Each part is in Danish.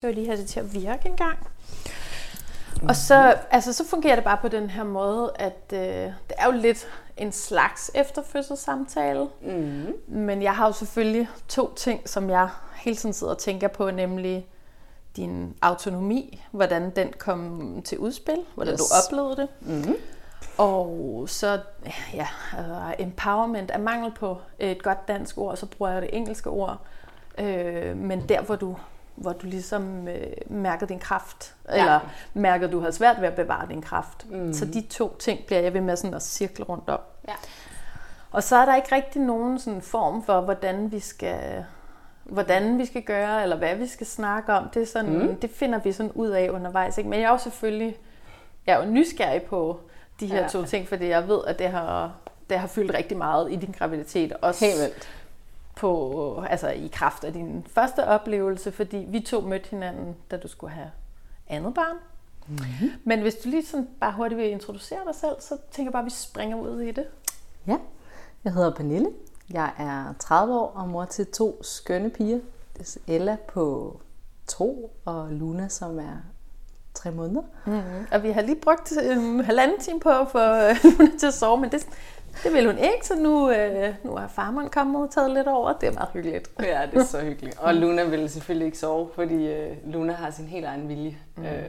Så vil lige have det til at virke en gang. Og så, altså, så fungerer det bare på den her måde, at øh, det er jo lidt en slags efterfødselssamtale. Mm. Men jeg har jo selvfølgelig to ting, som jeg hele tiden sidder og tænker på, nemlig din autonomi, hvordan den kom til udspil, hvordan yes. du oplevede det. Mm. Og så ja, uh, empowerment er mangel på et godt dansk ord, så bruger jeg det engelske ord. Øh, men der, hvor du, hvor du ligesom øh, mærkede din kraft, ja. eller mærkede, at du havde svært ved at bevare din kraft. Mm. Så de to ting bliver jeg ved med sådan at cirkle rundt om. Ja. Og så er der ikke rigtig nogen sådan form for, hvordan vi skal hvordan vi skal gøre, eller hvad vi skal snakke om. Det, er sådan, mm. det finder vi sådan ud af undervejs. Ikke? Men jeg er jo selvfølgelig jeg er jo nysgerrig på de her Ja. to ting, fordi jeg ved, at det har, det har fyldt rigtig meget i din graviditet. Også Helt vildt. På, altså i kraft af din første oplevelse, fordi vi to mødte hinanden, da du skulle have andet barn. Mm-hmm. Men hvis du lige sådan bare hurtigt vil introducere dig selv, så tænker jeg bare, at vi springer ud i det. Ja, jeg hedder Pernille. Jeg er 30 år og mor til to skønne piger. Er Ella på to og Luna, som er tre måneder. Mm-hmm. Og vi har lige brugt en halvanden time på at få Luna til at sove, men det, det vil hun ikke, så nu, øh, nu er farmand kommet og taget lidt over. Det er meget hyggeligt. Ja, det er så hyggeligt. Og Luna ville selvfølgelig ikke sove, fordi øh, Luna har sin helt egen vilje. Mm. Øh,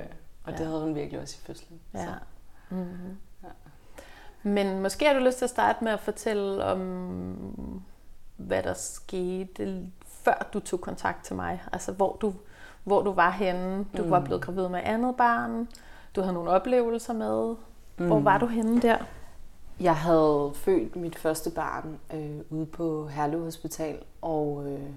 og det Ja. havde hun virkelig også i fødslen. Ja. Så. Mm-hmm. Men måske har du lyst til at starte med at fortælle om, hvad der skete, før du tog kontakt til mig. Altså, hvor du, hvor du var henne. Du mm. var blevet gravid med andet barn. Du havde nogle oplevelser med. Hvor Mm. var du henne der? Jeg havde født mit første barn øh, ude på Herlev Hospital, og øh,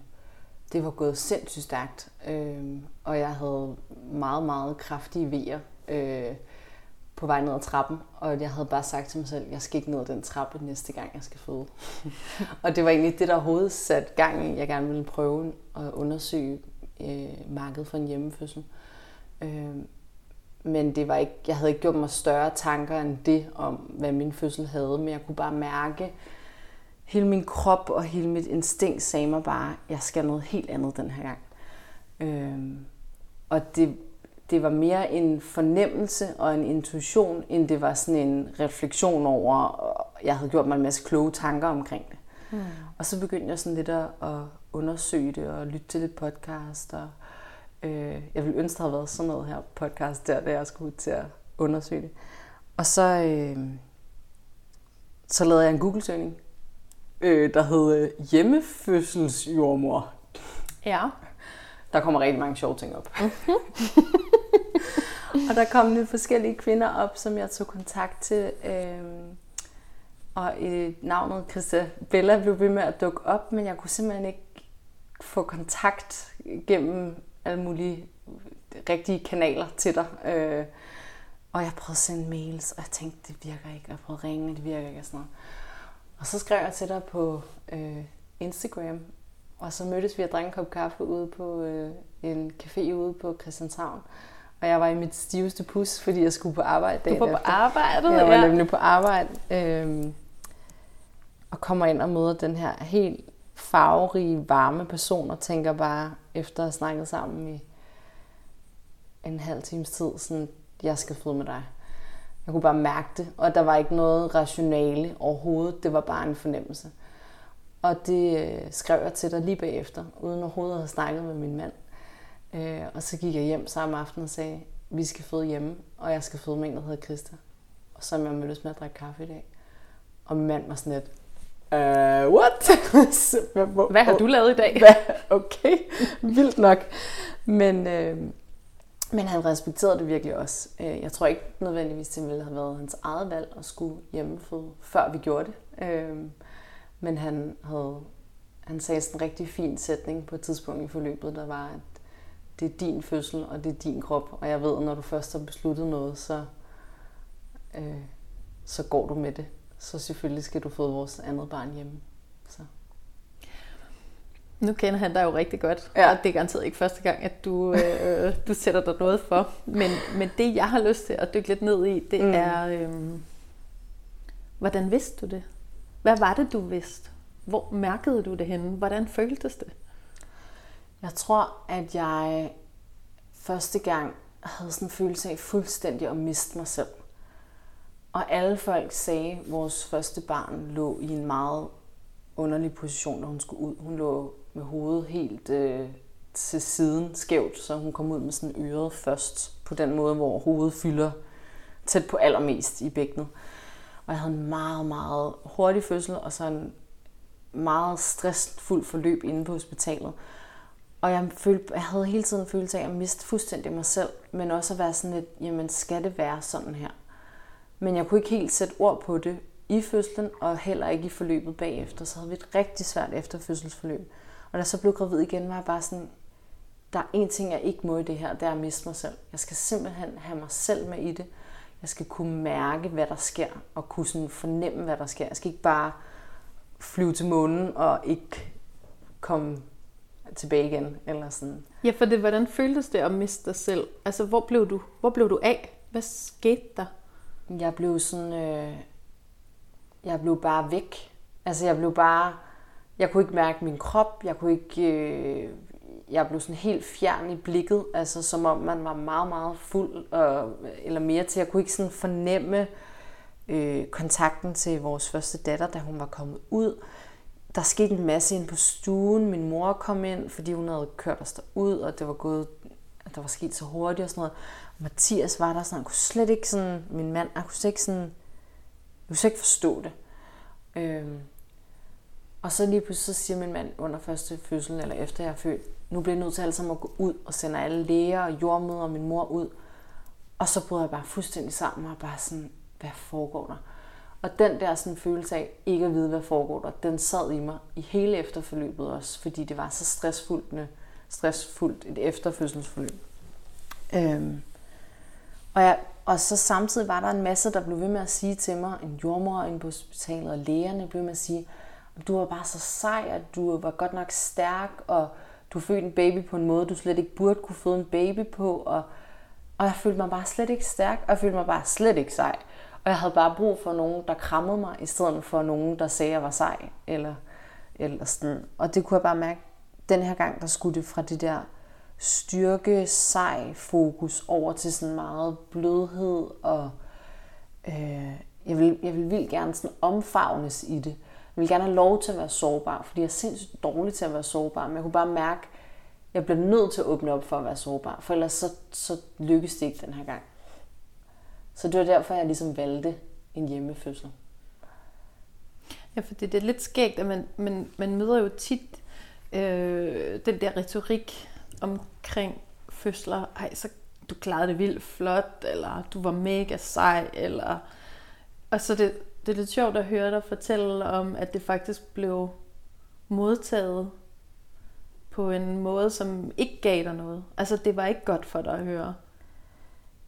det var gået sindssygt stærkt. Øh, og jeg havde meget, meget kraftige vejer øh, på vej ned ad trappen. Og jeg havde bare sagt til mig selv, jeg skal ikke ned ad den trappe næste gang, jeg skal føde. og det var egentlig det, der overhovedet satte gang i. Jeg gerne ville prøve at undersøge øh, markedet for en hjemmefødsel. Øh, men det var ikke, jeg havde ikke gjort mig større tanker end det om, hvad min fødsel havde. Men jeg kunne bare mærke, hele min krop og hele mit instinkt sagde mig bare, jeg skal noget helt andet den her gang. Øhm, og det, det var mere en fornemmelse og en intuition, end det var sådan en refleksion over, og jeg havde gjort mig en masse kloge tanker omkring det. Hmm. Og så begyndte jeg sådan lidt at, at undersøge det og lytte til lidt podcast. Og, øh, jeg ville ønske, der havde været sådan noget her podcast der, da jeg skulle ud til at undersøge det. Og så, øh, så lavede jeg en Google-søgning, øh, der hed øh, hjemmefødselsjordmor. Ja. Der kommer rigtig mange sjove ting op. og der kom lidt forskellige kvinder op, som jeg tog kontakt til. Øh, og øh, navnet Christa Bella blev ved med at dukke op, men jeg kunne simpelthen ikke få kontakt gennem alle mulige rigtige kanaler til dig. Øh, og jeg prøvede at sende mails, og jeg tænkte, det virker ikke. Og jeg prøvede at ringe, og det virker ikke. Og, sådan noget. og så skrev jeg til dig på øh, Instagram, og så mødtes vi og drak en kop kaffe ude på øh, en café ude på Christianshavn. Og jeg var i mit stiveste pus, fordi jeg skulle på arbejde Du dagen var på efter. arbejdet, Jeg var ja. nemlig på arbejde. Øhm, og kommer ind og møder den her helt farverige, varme person, og tænker bare, efter at have snakket sammen i en halv times tid, sådan, jeg skal føde med dig. Jeg kunne bare mærke det, og der var ikke noget rationale overhovedet. Det var bare en fornemmelse. Og det øh, skrev jeg til dig lige bagefter, uden overhovedet at have snakket med min mand. Øh, og så gik jeg hjem samme aften og sagde, vi skal føde hjemme, og jeg skal føde med en, der hedder Christa. Og som jeg mødtes med at drikke kaffe i dag. Og min mand var sådan lidt, uh, what? Hvad har du lavet i dag? Okay, vildt nok. Men, øh, men han respekterede det virkelig også. Øh, Jeg tror ikke nødvendigvis, det ville have været hans eget valg at skulle hjemmeføde, før vi gjorde det. Øh, Men han, havde, han sagde sådan en rigtig fin sætning på et tidspunkt i forløbet, der var, at det er din fødsel, og det er din krop. Og jeg ved, at når du først har besluttet noget, så, øh, så går du med det. Så selvfølgelig skal du føde vores andet barn hjemme. Så. Nu kender han dig jo rigtig godt, Ja. og det er garanteret ikke første gang, at du, øh, du sætter dig noget for. Men, men det, jeg har lyst til at dykke lidt ned i, det mm. er, øh, hvordan vidste du det? Hvad var det, du vidste? Hvor mærkede du det henne? Hvordan føltes det? Jeg tror, at jeg første gang havde sådan en følelse af fuldstændig at miste mig selv. Og alle folk sagde, at vores første barn lå i en meget underlig position, når hun skulle ud. Hun lå med hovedet helt øh, til siden skævt, så hun kom ud med sådan øret først, på den måde, hvor hovedet fylder tæt på allermest i bækkenet. Og jeg havde en meget, meget hurtig fødsel, og så en meget stressfuld forløb inde på hospitalet. Og jeg, følte, jeg havde hele tiden følelse af at miste fuldstændig mig selv, men også at være sådan lidt, jamen skal det være sådan her? Men jeg kunne ikke helt sætte ord på det i fødslen, og heller ikke i forløbet bagefter. Så havde vi et rigtig svært efterfødselsforløb. Og da jeg så blev gravid igen, var jeg bare sådan, der er en ting, jeg ikke må i det her, det er at miste mig selv. Jeg skal simpelthen have mig selv med i det. Jeg skal kunne mærke, hvad der sker, og kunne sådan fornemme, hvad der sker. Jeg skal ikke bare flyve til månen og ikke komme tilbage igen. Eller sådan. Ja, for det, hvordan føltes det at miste dig selv? Altså, hvor blev du, hvor blev du af? Hvad skete der? Jeg blev sådan... Øh, jeg blev bare væk. Altså, jeg blev bare... Jeg kunne ikke mærke min krop. Jeg kunne ikke... Øh, jeg blev sådan helt fjern i blikket, altså som om man var meget, meget fuld, og, eller mere til. Jeg kunne ikke sådan fornemme øh, kontakten til vores første datter, da hun var kommet ud. Der skete en masse ind på stuen. Min mor kom ind, fordi hun havde kørt os derud, og det var gået, der var sket så hurtigt og sådan noget. Mathias var der sådan, han kunne slet ikke sådan, min mand, han kunne slet ikke sådan, jeg kunne slet ikke forstå det. Øhm, og så lige pludselig så siger min mand under første fødsel, eller efter jeg er født, nu bliver jeg nødt til alle sammen at gå ud og sende alle læger og jordmøder og min mor ud. Og så bryder jeg bare fuldstændig sammen og bare sådan, hvad foregår der? Og den der sådan følelse af ikke at vide, hvad foregår der, den sad i mig i hele efterforløbet også, fordi det var så stressfuldt, stressfuldt et efterfødselsforløb. Øhm, og, jeg, og så samtidig var der en masse, der blev ved med at sige til mig, en jordmor inde på hospitalet, og lægerne blev ved med at sige, du var bare så sej, at du var godt nok stærk, og du fødte en baby på en måde, du slet ikke burde kunne føde en baby på, og, og jeg følte mig bare slet ikke stærk, og jeg følte mig bare slet ikke sej. Og jeg havde bare brug for nogen, der krammede mig, i stedet for nogen, der sagde, at jeg var sej. Eller, eller sådan. Og det kunne jeg bare mærke, den her gang, der skulle det fra det der styrke, sej fokus over til sådan meget blødhed og øh, jeg vil, jeg vil vildt gerne sådan omfavnes i det. Jeg vil gerne have lov til at være sårbar, fordi jeg er sindssygt dårlig til at være sårbar, men jeg kunne bare mærke, at jeg bliver nødt til at åbne op for at være sårbar, for ellers så, så lykkes det ikke den her gang. Så det var derfor, jeg ligesom valgte en hjemmefødsel. Ja, for det er lidt skægt, at man, man, man møder jo tit øh, den der retorik omkring fødsler. Ej, så du klarede det vildt flot, eller du var mega sej, eller... Og så det, det er lidt sjovt at høre dig fortælle om, at det faktisk blev modtaget på en måde, som ikke gav dig noget. Altså, det var ikke godt for dig at høre.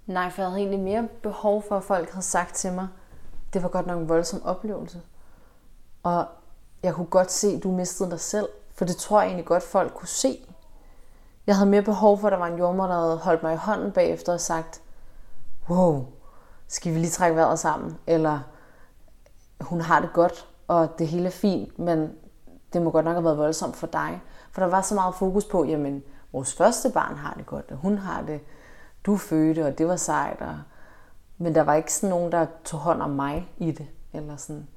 Nej, for jeg havde egentlig mere behov for, at folk havde sagt til mig, det var godt nok en voldsom oplevelse. Og jeg kunne godt se, at du mistede dig selv, for det tror jeg egentlig godt, folk kunne se. Jeg havde mere behov for, at der var en jordmor, der havde holdt mig i hånden bagefter og sagt, wow, skal vi lige trække vejret sammen? Eller hun har det godt, og det hele er fint, men det må godt nok have været voldsomt for dig. For der var så meget fokus på, jamen, vores første barn har det godt, og hun har det, du fødte, og det var sejt. Og... Men der var ikke sådan nogen, der tog hånd om mig i det. Eller sådan.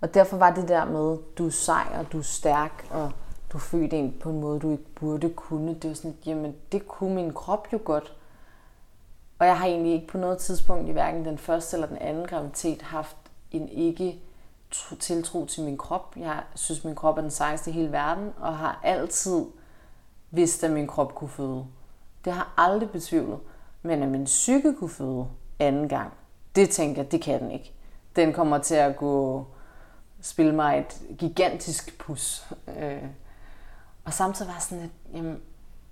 Og derfor var det der med, du er sej, og du er stærk, og du fødte en på en måde, du ikke burde kunne. Det var sådan, jamen, det kunne min krop jo godt. Og jeg har egentlig ikke på noget tidspunkt i hverken den første eller den anden graviditet haft en ikke tiltro til min krop. Jeg synes, min krop er den sejeste i hele verden, og har altid vidst, at min krop kunne føde. Det har aldrig betvivlet. Men at min psyke kunne føde anden gang, det tænker jeg, det kan den ikke. Den kommer til at gå spille mig et gigantisk pus. Øh. Og samtidig var sådan, at jamen,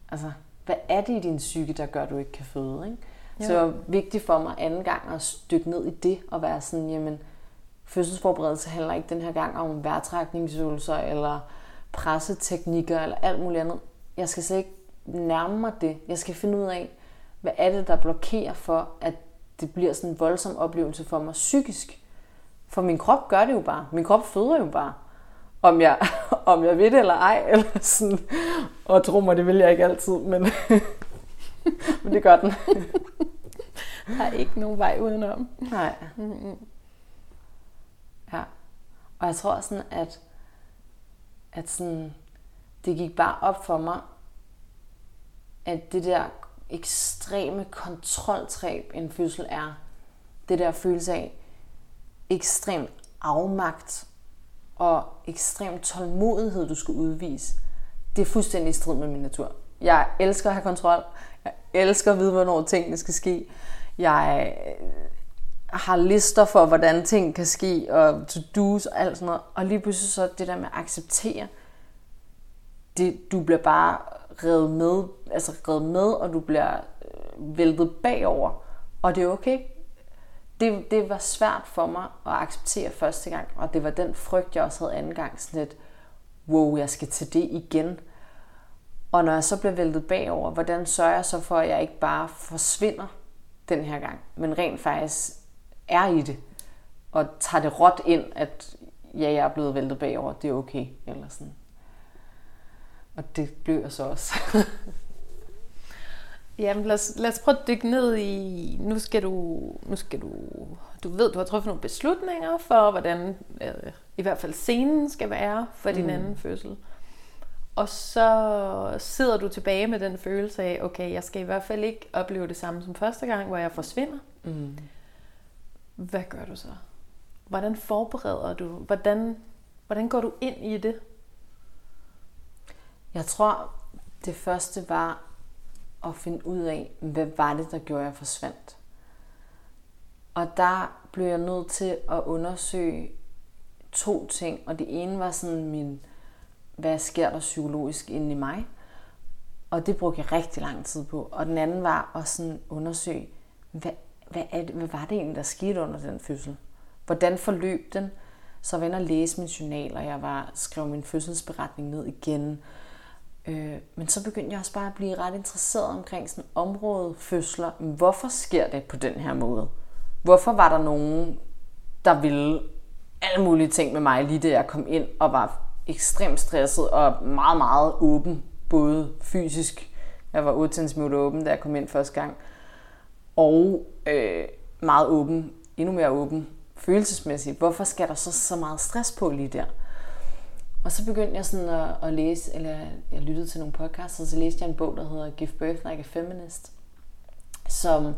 altså, hvad er det i din psyke, der gør, at du ikke kan føde? Ikke? Så det var vigtigt for mig anden gang at stykke ned i det, og være sådan, jamen, fødselsforberedelse handler ikke den her gang om vejrtrækningsøvelser, eller presseteknikker, eller alt muligt andet. Jeg skal slet ikke nærme mig det. Jeg skal finde ud af, hvad er det, der blokerer for, at det bliver sådan en voldsom oplevelse for mig psykisk. For min krop gør det jo bare. Min krop føder jo bare. Om jeg, om jeg ved det eller ej. Eller sådan. Og tro mig, det vil jeg ikke altid. Men Men det gør den. Der er ikke nogen vej udenom. Nej. Mm-hmm. Ja. Og jeg tror sådan, at, at sådan, det gik bare op for mig, at det der ekstreme kontroltræb, en fødsel er, det der følelse af ekstrem afmagt og ekstrem tålmodighed, du skal udvise, det er fuldstændig i strid med min natur. Jeg elsker at have kontrol. Jeg elsker at vide, hvornår tingene skal ske. Jeg øh, har lister for, hvordan ting kan ske, og to-dos og alt sådan noget. Og lige pludselig så det der med at acceptere, det, du bliver bare revet med, altså revet med, og du bliver øh, væltet bagover. Og det er okay. Det, det var svært for mig at acceptere første gang, og det var den frygt, jeg også havde anden gang. Sådan lidt, wow, jeg skal til det igen. Og når jeg så bliver væltet bagover, hvordan sørger jeg så for, at jeg ikke bare forsvinder den her gang, men rent faktisk er i det, og tager det råt ind, at ja, jeg er blevet væltet bagover, det er okay, eller sådan. Og det blev jeg så også. Jamen lad os, lad os prøve at dykke ned i, nu skal du, nu skal du, du ved, du har truffet nogle beslutninger for, hvordan øh, i hvert fald scenen skal være for din mm. anden fødsel. Og så sidder du tilbage med den følelse af, okay, jeg skal i hvert fald ikke opleve det samme som første gang, hvor jeg forsvinder. Mm. Hvad gør du så? Hvordan forbereder du? Hvordan, hvordan går du ind i det? Jeg tror, det første var at finde ud af, hvad var det, der gjorde, at jeg forsvandt. Og der blev jeg nødt til at undersøge to ting. Og det ene var sådan min hvad sker der psykologisk inde i mig? Og det brugte jeg rigtig lang tid på. Og den anden var at sådan undersøge, hvad, hvad, er det, hvad var det egentlig, der skete under den fødsel? Hvordan forløb den? Så var jeg og læse min journal, og jeg var skrev min fødselsberetning ned igen. Øh, men så begyndte jeg også bare at blive ret interesseret omkring sådan område fødsler. Hvorfor sker det på den her måde? Hvorfor var der nogen, der ville alle mulige ting med mig, lige da jeg kom ind og var ekstremt stresset og meget, meget åben, både fysisk, jeg var 8 cm åben, da jeg kom ind første gang, og øh, meget åben, endnu mere åben, følelsesmæssigt. Hvorfor skal der så så meget stress på lige der? Og så begyndte jeg sådan at, at læse, eller jeg lyttede til nogle podcasts, og så læste jeg en bog, der hedder Give Birth Like a Feminist, som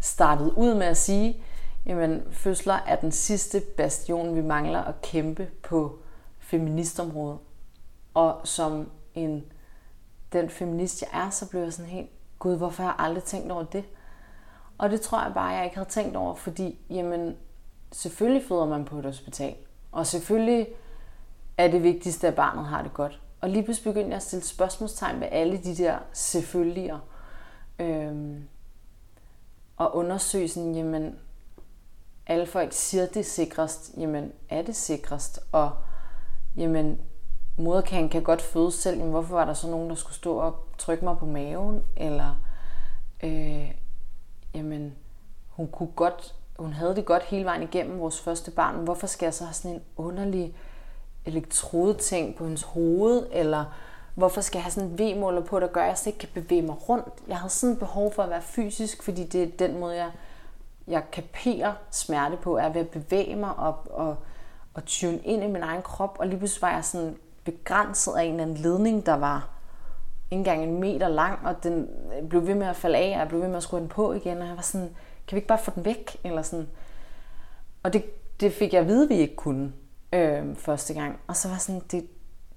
startede ud med at sige, jamen fødsler er den sidste bastion, vi mangler at kæmpe på feministområdet. Og som en, den feminist, jeg er, så blev jeg sådan helt, gud, hvorfor har jeg aldrig tænkt over det? Og det tror jeg bare, jeg ikke havde tænkt over, fordi, jamen, selvfølgelig føder man på et hospital. Og selvfølgelig er det vigtigste, at barnet har det godt. Og lige pludselig begyndte jeg at stille spørgsmålstegn ved alle de der selvfølgeligere. Øhm, og undersøge sådan, jamen, alle folk siger, det sikrest. Jamen, er det sikrest? Og jamen moderkagen kan godt føde selv, jamen, hvorfor var der så nogen, der skulle stå og trykke mig på maven? Eller, øh, jamen, hun kunne godt, hun havde det godt hele vejen igennem vores første barn, hvorfor skal jeg så have sådan en underlig elektrodeting på hendes hoved? Eller hvorfor skal jeg have sådan en V-måler på, der gør, at jeg slet ikke kan bevæge mig rundt? Jeg havde sådan et behov for at være fysisk, fordi det er den måde, jeg, jeg kaperer smerte på, er ved at bevæge mig op og og tune ind i min egen krop, og lige pludselig var jeg sådan begrænset af en eller anden ledning, der var ikke engang en meter lang, og den blev ved med at falde af, og jeg blev ved med at skrue den på igen, og jeg var sådan, kan vi ikke bare få den væk? Eller sådan. Og det, det fik jeg at vide, at vi ikke kunne øh, første gang. Og så var sådan, det,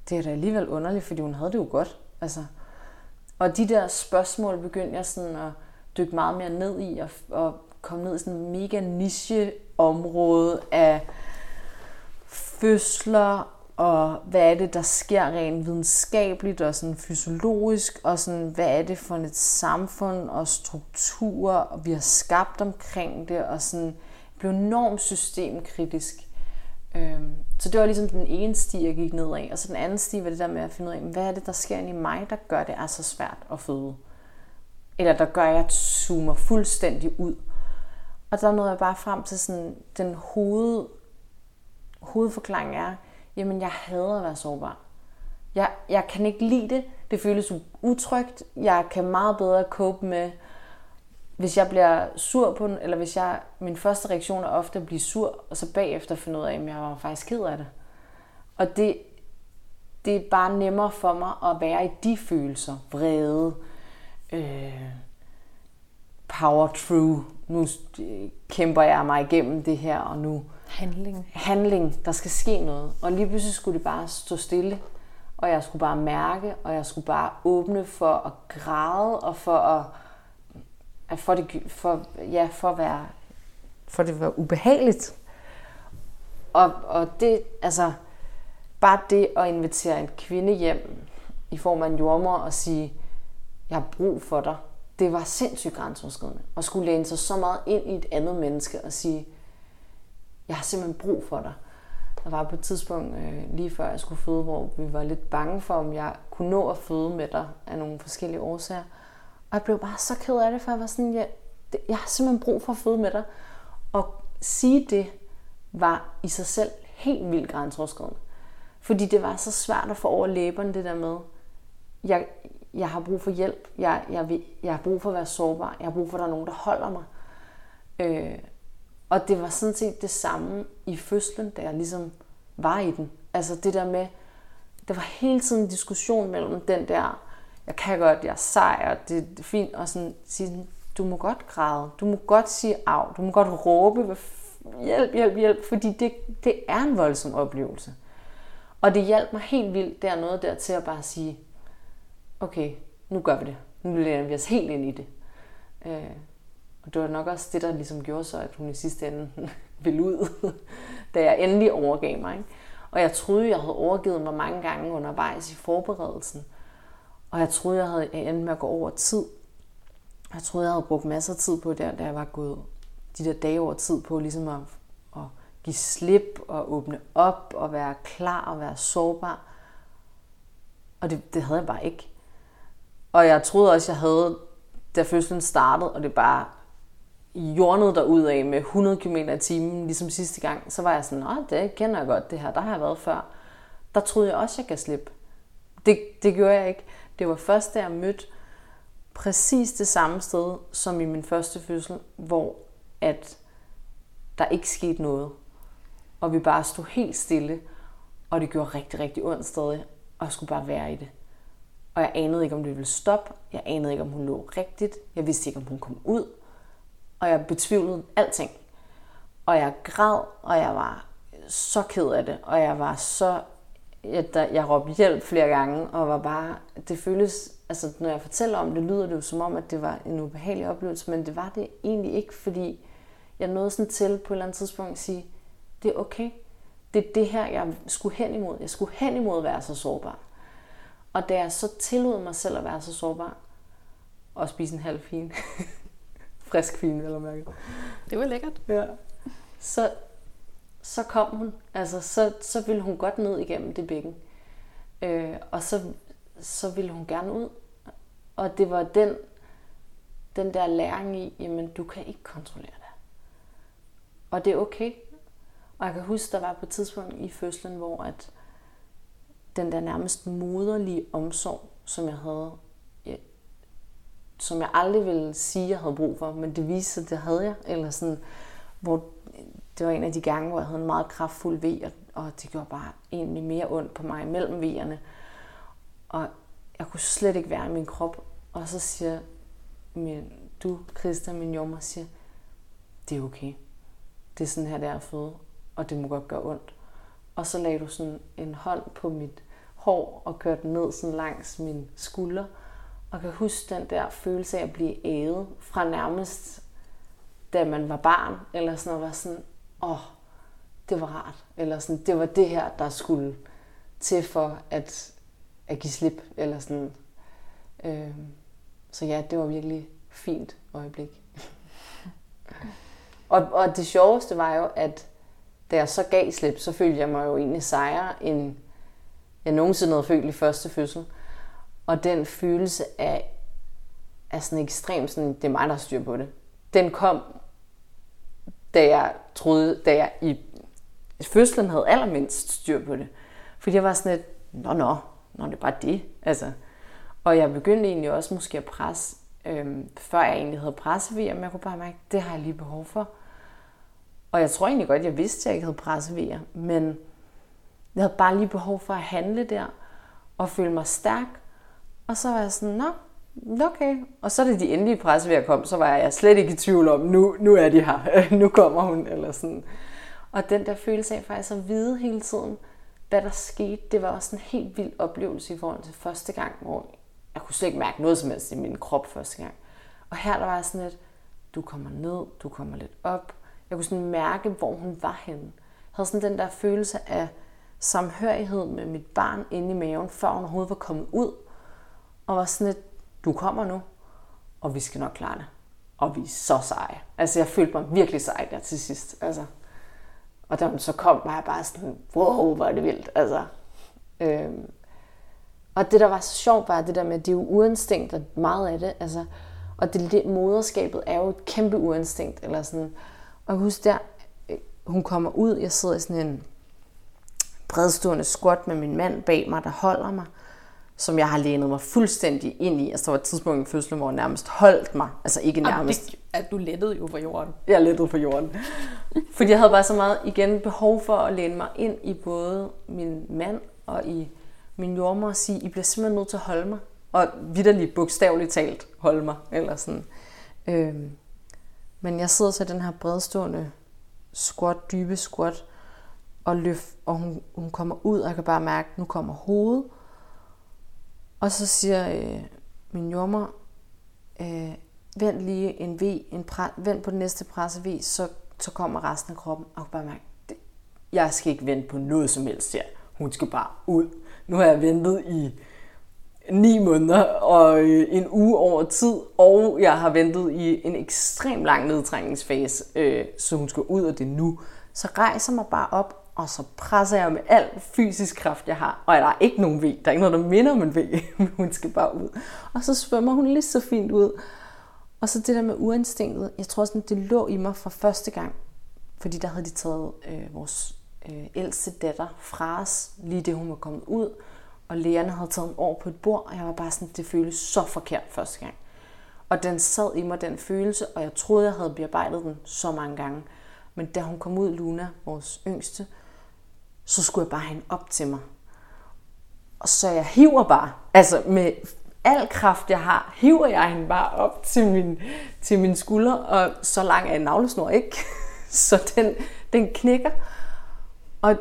det er da alligevel underligt, fordi hun havde det jo godt. Altså. Og de der spørgsmål begyndte jeg sådan at dykke meget mere ned i, og, og komme ned i sådan en mega niche område af fødsler, og hvad er det, der sker rent videnskabeligt og sådan fysiologisk, og sådan, hvad er det for et samfund og strukturer, og vi har skabt omkring det, og sådan, blev enormt systemkritisk. Øhm, så det var ligesom den ene sti, jeg gik ned af. Og så den anden sti var det der med at finde ud af, hvad er det, der sker inde i mig, der gør det er så svært at føde. Eller der gør, at jeg zoomer fuldstændig ud. Og der nåede jeg bare frem til sådan den hoved hovedforklaring er, jamen jeg hader at være sårbar. Jeg, jeg kan ikke lide det. Det føles utrygt. Jeg kan meget bedre cope med, hvis jeg bliver sur på den, eller hvis jeg, min første reaktion er ofte at blive sur, og så bagefter finde ud af, at jeg var faktisk ked af det. Og det, det er bare nemmere for mig at være i de følelser. Vrede, øh, power through, nu kæmper jeg mig igennem det her, og nu... Handling. Handling, der skal ske noget. Og lige pludselig skulle det bare stå stille, og jeg skulle bare mærke, og jeg skulle bare åbne for at græde, og for at, at for det, for, ja, for at være, for det var ubehageligt. Og, og det, altså, bare det at invitere en kvinde hjem i form af en jordmor og sige, jeg har brug for dig, det var sindssygt grænseoverskridende. At skulle læne sig så meget ind i et andet menneske og sige, jeg har simpelthen brug for dig. Der var på et tidspunkt, øh, lige før jeg skulle føde, hvor vi var lidt bange for, om jeg kunne nå at føde med dig af nogle forskellige årsager. Og jeg blev bare så ked af det, for jeg var sådan, jeg, jeg har simpelthen brug for at føde med dig. Og sige det var i sig selv helt vildt grænseoverskridende. Fordi det var så svært at få over læberne det der med, jeg, jeg har brug for hjælp, jeg, jeg, vil, jeg har brug for at være sårbar, jeg har brug for, at der er nogen, der holder mig. Øh, og det var sådan set det samme i fødslen, da jeg ligesom var i den. Altså det der med, der var hele tiden en diskussion mellem den der, jeg kan godt, jeg er sej, og det er fint, og sådan sige, du må godt græde, du må godt sige af, du må godt råbe, hjælp, hjælp, hjælp, fordi det, det er en voldsom oplevelse. Og det hjalp mig helt vildt der noget der til at bare sige, okay, nu gør vi det. Nu lærer vi os helt ind i det. Øh, og det var nok også det, der ligesom gjorde så, at hun i sidste ende ville ud, da jeg endelig overgav mig. Ikke? Og jeg troede, jeg havde overgivet mig mange gange undervejs i forberedelsen. Og jeg troede, jeg havde endt med at gå over tid. Jeg troede, jeg havde brugt masser af tid på det, da jeg var gået de der dage over tid på ligesom at, at give slip og åbne op og være klar og være sårbar. Og det, det havde jeg bare ikke. Og jeg troede også, jeg havde, da fødslen startede, og det bare jordnede derud af med 100 km i timen, ligesom sidste gang, så var jeg sådan, at det kender jeg godt det her, der har jeg været før. Der troede jeg også, jeg kan slippe. Det, det gjorde jeg ikke. Det var først, da jeg mødte præcis det samme sted som i min første fødsel, hvor at der ikke skete noget. Og vi bare stod helt stille, og det gjorde rigtig, rigtig ondt stadig, og jeg skulle bare være i det. Og jeg anede ikke, om det ville stoppe. Jeg anede ikke, om hun lå rigtigt. Jeg vidste ikke, om hun kom ud. Og jeg betvivlede alting. Og jeg græd, og jeg var så ked af det. Og jeg var så... Jeg, der, jeg råbte hjælp flere gange, og var bare... Det føles... Altså, når jeg fortæller om det, lyder det jo som om, at det var en ubehagelig oplevelse, men det var det egentlig ikke, fordi jeg nåede sådan til på et eller andet tidspunkt at sige, det er okay. Det er det her, jeg skulle hen imod. Jeg skulle hen imod at være så sårbar. Og da jeg så tillod mig selv at være så sårbar, og spise en halv fin, frisk fin, eller mærke. Det var lækkert. Ja. Så, så kom hun. Altså, så, så ville hun godt ned igennem det bækken. Øh, og så, så ville hun gerne ud. Og det var den, den der læring i, jamen du kan ikke kontrollere det. Og det er okay. Og jeg kan huske, der var på et tidspunkt i fødslen, hvor at den der nærmest moderlige omsorg, som jeg havde, ja, som jeg aldrig ville sige, jeg havde brug for, men det viste sig, det havde jeg. Eller sådan, hvor det var en af de gange, hvor jeg havde en meget kraftfuld ved, og det gjorde bare egentlig mere ondt på mig mellem vejerne. Og jeg kunne slet ikke være i min krop. Og så siger min, du, Christa, min jommer, siger, det er okay. Det er sådan her, det er at føde, og det må godt gøre ondt. Og så lagde du sådan en hånd på mit hår og kørte den ned sådan langs min skulder. Og kan huske den der følelse af at blive æget fra nærmest da man var barn, eller sådan noget, var sådan, åh, oh, det var rart. Eller sådan, det var det her, der skulle til for at, at give slip. Eller sådan. Øh, så ja, det var virkelig fint øjeblik. og, og det sjoveste var jo, at da jeg så gav slip, så følte jeg mig jo egentlig sejere, end jeg nogensinde havde følt i første fødsel. Og den følelse af, af sådan ekstrem, sådan, det er mig, der har styr på det, den kom, da jeg troede, da jeg i fødslen havde allermindst styr på det. Fordi jeg var sådan lidt, nå nå, nå, det er bare det. Altså. Og jeg begyndte egentlig også måske at presse, øhm, før jeg egentlig havde pressevejer, men jeg kunne bare mærke, det har jeg lige behov for. Og jeg tror egentlig godt, jeg vidste, at jeg ikke havde pressevejer, men jeg havde bare lige behov for at handle der, og føle mig stærk. Og så var jeg sådan, nå, okay. Og så da de endelige pressevejer kom, så var jeg slet ikke i tvivl om, nu, nu er de her, nu kommer hun, eller sådan. Og den der følelse af faktisk at vide hele tiden, hvad der skete, det var også en helt vild oplevelse i forhold til første gang, hvor jeg kunne slet ikke mærke noget som helst i min krop første gang. Og her der var sådan lidt, du kommer ned, du kommer lidt op. Jeg kunne sådan mærke, hvor hun var henne. Jeg havde sådan den der følelse af samhørighed med mit barn inde i maven, før hun overhovedet var kommet ud. Og var sådan lidt, du kommer nu, og vi skal nok klare det. Og vi er så seje. Altså jeg følte mig virkelig sej der til sidst. Altså. Og da hun så kom, var jeg bare sådan, wow, hvor er det vildt. Altså, øhm. Og det, der var så sjovt, var det der med, at det er jo uinstinkt, og meget af det. Altså, og det, det moderskabet er jo et kæmpe uinstinkt. Eller sådan. Og jeg husker der, øh, hun kommer ud, jeg sidder i sådan en bredstående squat med min mand bag mig, der holder mig som jeg har lænet mig fuldstændig ind i. Altså, der var et tidspunkt i fødslen, hvor jeg nærmest holdt mig. Altså ikke nærmest. Det, at du lettede jo for jorden. Jeg lettede for jorden. Fordi jeg havde bare så meget, igen, behov for at læne mig ind i både min mand og i min jordmor og sige, I bliver simpelthen nødt til at holde mig. Og vidderligt bogstaveligt talt holde mig. Eller sådan. Øhm. Men jeg sidder til den her bredstående squat, dybe squat, og løft, og hun, hun kommer ud, og jeg kan bare mærke, at nu kommer hovedet, og så siger øh, min jommer, øh, vend lige en V, en pre- vend på den næste presse V, så, så kommer resten af kroppen. Og bare mærke, det, jeg skal ikke vente på noget som helst her. Hun skal bare ud. Nu har jeg ventet i ni måneder og øh, en uge over tid, og jeg har ventet i en ekstrem lang nedtrængningsfase, øh, så hun skal ud, og det nu. Så rejser mig bare op og så presser jeg med al fysisk kraft, jeg har. Og der er ikke nogen væg, Der er ikke noget, der minder om en V. hun skal bare ud. Og så svømmer hun lige så fint ud. Og så det der med uinstinktet. Jeg tror sådan, det lå i mig fra første gang. Fordi der havde de taget øh, vores øh, ældste datter fra os, lige det hun var kommet ud. Og lægerne havde taget en år på et bord, og jeg var bare sådan, det føles så forkert første gang. Og den sad i mig, den følelse, og jeg troede, jeg havde bearbejdet den så mange gange. Men da hun kom ud, Luna, vores yngste, så skulle jeg bare have hende op til mig. Og så jeg hiver bare, altså med al kraft, jeg har, hiver jeg hende bare op til min, til min skulder, og så lang er en navlesnor ikke. så den, den knækker. Og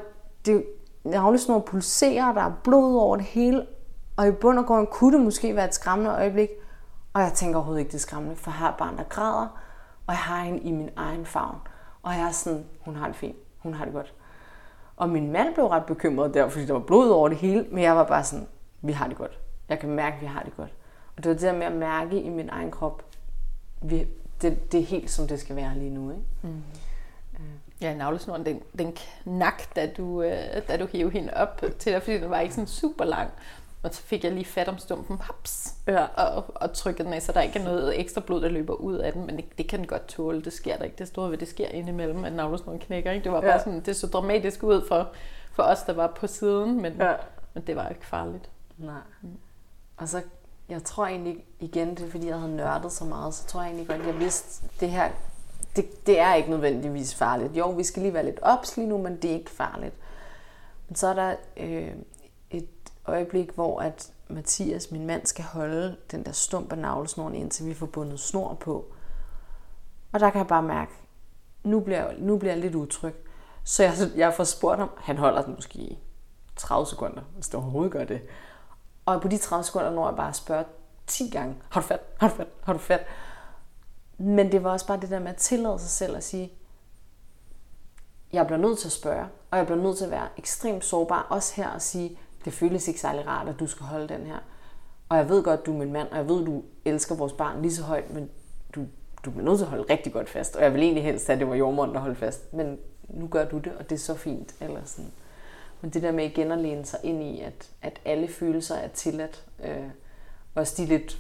det, navlesnor pulserer, der er blod over det hele, og i bund og grund kunne det måske være et skræmmende øjeblik, og jeg tænker overhovedet ikke, det er skræmmende, for har er barn, der græder, og jeg har hende i min egen favn. Og jeg er sådan, hun har det fint, hun har det godt. Og min mand blev ret bekymret der, fordi der var blod over det hele, men jeg var bare sådan, vi har det godt. Jeg kan mærke, at vi har det godt. Og det var det der med at mærke i min egen krop, vi, det, det er helt som det skal være lige nu. Ikke? Mm. Ja, navlesnoren, den, den knak, da du, øh, da du hævde hende op til dig, fordi den var ikke sådan super lang. Og så fik jeg lige fat om stumpen, haps, ja. og, og trykkede den af, så der ikke er noget ekstra blod, der løber ud af den, men det, det kan den godt tåle, det sker der ikke. Det store ved, det sker indimellem, at navlesnoren knækker. Ikke? Det var bare ja. sådan, det så dramatisk ud for, for os, der var på siden, men, ja. men det var ikke farligt. Nej. Mm. Og så, jeg tror egentlig igen, det er fordi, jeg havde nørdet så meget, så tror jeg egentlig godt, jeg vidste, det her, det, det er ikke nødvendigvis farligt. Jo, vi skal lige være lidt ops lige nu, men det er ikke farligt. Men så er der øh, øjeblik, hvor at Mathias, min mand, skal holde den der stump af navlesnoren, indtil vi får bundet snor på. Og der kan jeg bare mærke, nu bliver jeg, nu bliver jeg lidt utryg. Så jeg, jeg får spurgt ham, han holder den måske i 30 sekunder, hvis det overhovedet gør det. Og på de 30 sekunder når jeg bare spørger 10 gange, har du fat, har du fat, har du fat? Men det var også bare det der med at tillade sig selv at sige, jeg bliver nødt til at spørge, og jeg bliver nødt til at være ekstremt sårbar, også her og sige, det føles ikke særlig rart, at du skal holde den her. Og jeg ved godt, du er min mand, og jeg ved, du elsker vores barn lige så højt, men du, du bliver nødt til at holde rigtig godt fast. Og jeg vil egentlig helst, at det var jordmoren, der holdt fast. Men nu gør du det, og det er så fint. Eller sådan. Men det der med igen at læne sig ind i, at, at alle følelser er tilladt. Øh, også de lidt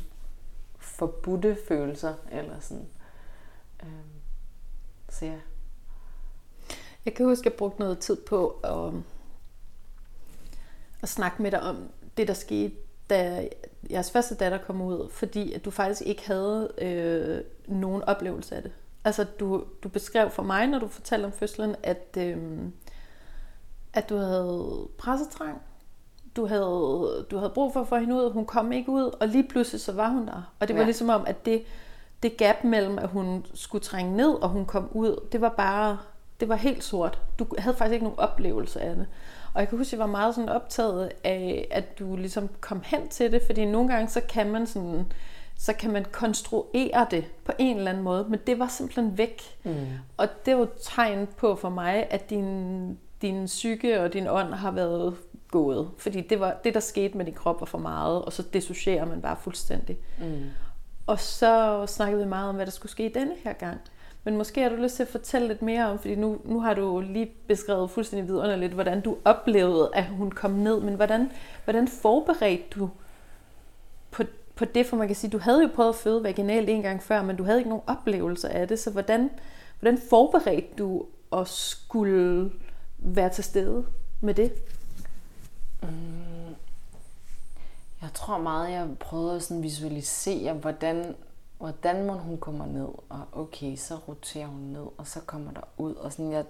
forbudte følelser. Eller sådan. Øh, så ja. Jeg kan huske, at jeg brugte noget tid på at at snakke med dig om det, der skete, da jeres første datter kom ud, fordi at du faktisk ikke havde øh, nogen oplevelse af det. Altså, du, du beskrev for mig, når du fortalte om fødslen, at, øh, at du havde pressetrang, du havde, du havde brug for at få hende ud, hun kom ikke ud, og lige pludselig så var hun der. Og det var ja. ligesom om, at det, det gap mellem, at hun skulle trænge ned, og hun kom ud, det var bare, det var helt sort. Du havde faktisk ikke nogen oplevelse af det. Og jeg kan huske, at jeg var meget sådan optaget af, at du ligesom kom hen til det, fordi nogle gange så kan man sådan, så kan man konstruere det på en eller anden måde, men det var simpelthen væk. Mm. Og det var tegn på for mig, at din, din psyke og din ånd har været gået. Fordi det, var, det, der skete med din krop, var for meget, og så dissocierer man bare fuldstændig. Mm. Og så snakkede vi meget om, hvad der skulle ske denne her gang. Men måske har du lyst til at fortælle lidt mere om, fordi nu, nu har du lige beskrevet fuldstændig vidunderligt, hvordan du oplevede, at hun kom ned. Men hvordan, hvordan forberedte du på, på det? For man kan sige, du havde jo prøvet at føde vaginalt en gang før, men du havde ikke nogen oplevelse af det. Så hvordan, hvordan forberedte du at skulle være til stede med det? Mm. Jeg tror meget, jeg prøvede at sådan visualisere, hvordan, hvordan må hun kommer ned, og okay, så roterer hun ned, og så kommer der ud, og sådan, jeg,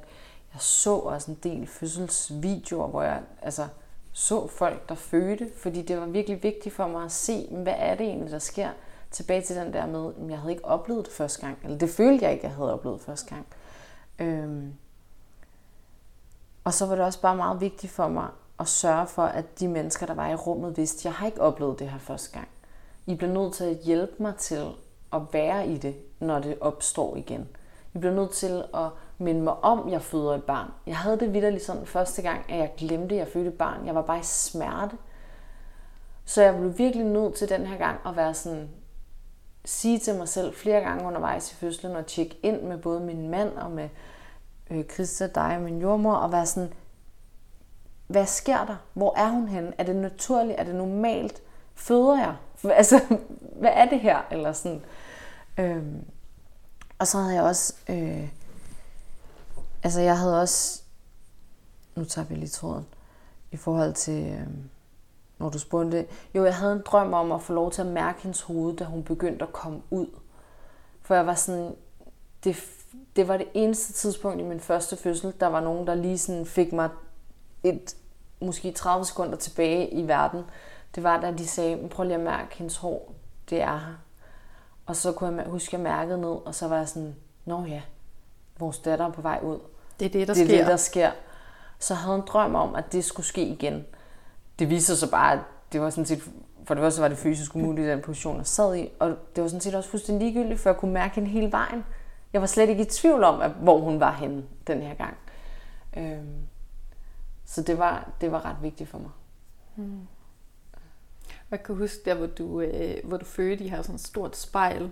jeg så også en del fødselsvideoer, hvor jeg altså, så folk, der fødte, fordi det var virkelig vigtigt for mig at se, hvad er det egentlig, der sker. Tilbage til den der med, at jeg havde ikke oplevet det første gang, eller det følte jeg ikke, jeg havde oplevet første gang. Øhm. Og så var det også bare meget vigtigt for mig at sørge for, at de mennesker, der var i rummet, vidste, jeg har ikke oplevet det her første gang. I bliver nødt til at hjælpe mig til at være i det, når det opstår igen. Jeg bliver nødt til at minde mig om, at jeg føder et barn. Jeg havde det vidderligt sådan første gang, at jeg glemte, at jeg fødte et barn. Jeg var bare i smerte. Så jeg blev virkelig nødt til den her gang at være sådan, sige til mig selv flere gange undervejs i fødslen og tjekke ind med både min mand og med øh, Christa, dig og min jordmor og være sådan, hvad sker der? Hvor er hun henne? Er det naturligt? Er det normalt? Føder jeg? Altså, hvad er det her? Eller sådan. Øhm, og så havde jeg også... Øh, altså, jeg havde også... Nu tager vi lige tråden. I forhold til... Øh, når du spurgte... Jo, jeg havde en drøm om at få lov til at mærke hendes hoved, da hun begyndte at komme ud. For jeg var sådan... Det, det var det eneste tidspunkt i min første fødsel, der var nogen, der lige sådan fik mig et, måske 30 sekunder tilbage i verden, det var, da de sagde, prøv lige at mærke hendes hår, det er her. Og så kunne jeg huske, at jeg mærkede ned, og så var jeg sådan, nå ja, vores datter er på vej ud. Det er det, der det er sker. det, der sker. Så havde en drøm om, at det skulle ske igen. Det viste sig bare, at det var sådan set, for det første var det fysisk umuligt den position, jeg sad i, og det var sådan set også fuldstændig ligegyldigt, for jeg kunne mærke hende hele vejen. Jeg var slet ikke i tvivl om, at, hvor hun var henne den her gang. Øhm, så det var, det var ret vigtigt for mig. Mm. Jeg kan huske der, hvor du, øh, hvor du fødte, I har sådan et stort spejl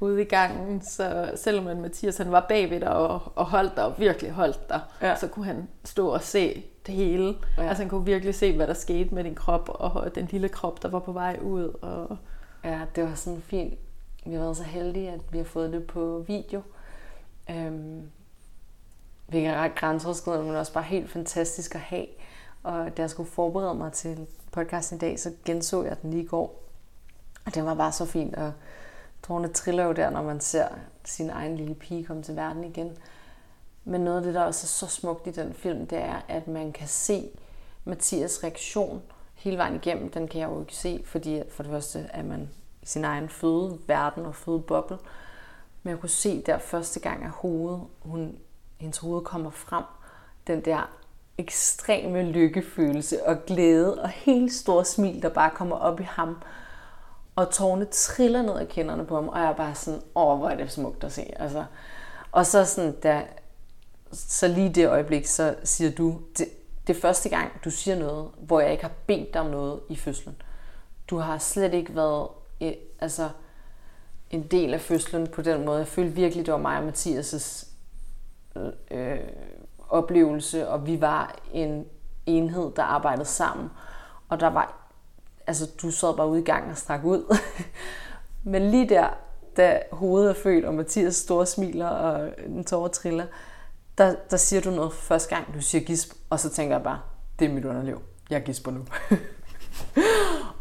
ude i gangen, så selvom en Mathias han var bagved dig og, og holdt dig og virkelig holdt dig, ja. så kunne han stå og se det hele. Ja. Altså han kunne virkelig se, hvad der skete med din krop og den lille krop, der var på vej ud. Og... Ja, det var sådan fint. Vi har været så heldige, at vi har fået det på video. Øhm, hvilket er ret grænseoverskridende, men også bare helt fantastisk at have. Og da jeg skulle forberede mig til podcasten i dag, så genså jeg den lige i går. Og det var bare så fint, og tårne triller jo der, når man ser sin egen lille pige komme til verden igen. Men noget af det, der også er så smukt i den film, det er, at man kan se Mathias reaktion hele vejen igennem. Den kan jeg jo ikke se, fordi for det første er man i sin egen fødeverden og fødeboble. Men jeg kunne se der første gang, at hovedet, hun hendes hoved kommer frem, den der ekstreme lykkefølelse og glæde og helt store smil, der bare kommer op i ham. Og tårne triller ned af kinderne på ham, og jeg er bare sådan, åh, hvor er det smukt at se. Altså, og så sådan, da, så lige det øjeblik, så siger du, det, det er første gang, du siger noget, hvor jeg ikke har bedt dig om noget i fødslen. Du har slet ikke været eh, altså, en del af fødslen på den måde. Jeg følte virkelig, det var mig og Mathias' øh, oplevelse, og vi var en enhed, der arbejdede sammen. Og der var, altså du sad bare ude i gang og strak ud. Men lige der, da hovedet er født, og Mathias store smiler, og en tårer triller, der, der siger du noget for første gang, du siger gisp, og så tænker jeg bare, det er mit underliv. Jeg gisper nu.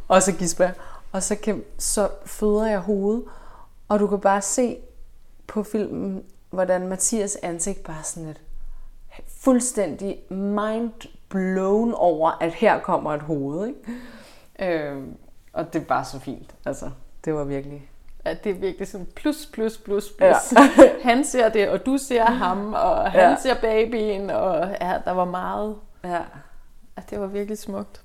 og så gisper jeg. Og så, kan, så føder jeg hovedet, og du kan bare se på filmen, hvordan Mathias ansigt bare sådan lidt, fuldstændig mind blown over, at her kommer et hoved. Ikke? Øh, og det bare så fint. Altså, det var virkelig... Ja, det er virkelig sådan plus, plus, plus, plus. Ja. han ser det, og du ser ham, og han ja. ser babyen, og ja, der var meget. Ja. ja. Det var virkelig smukt.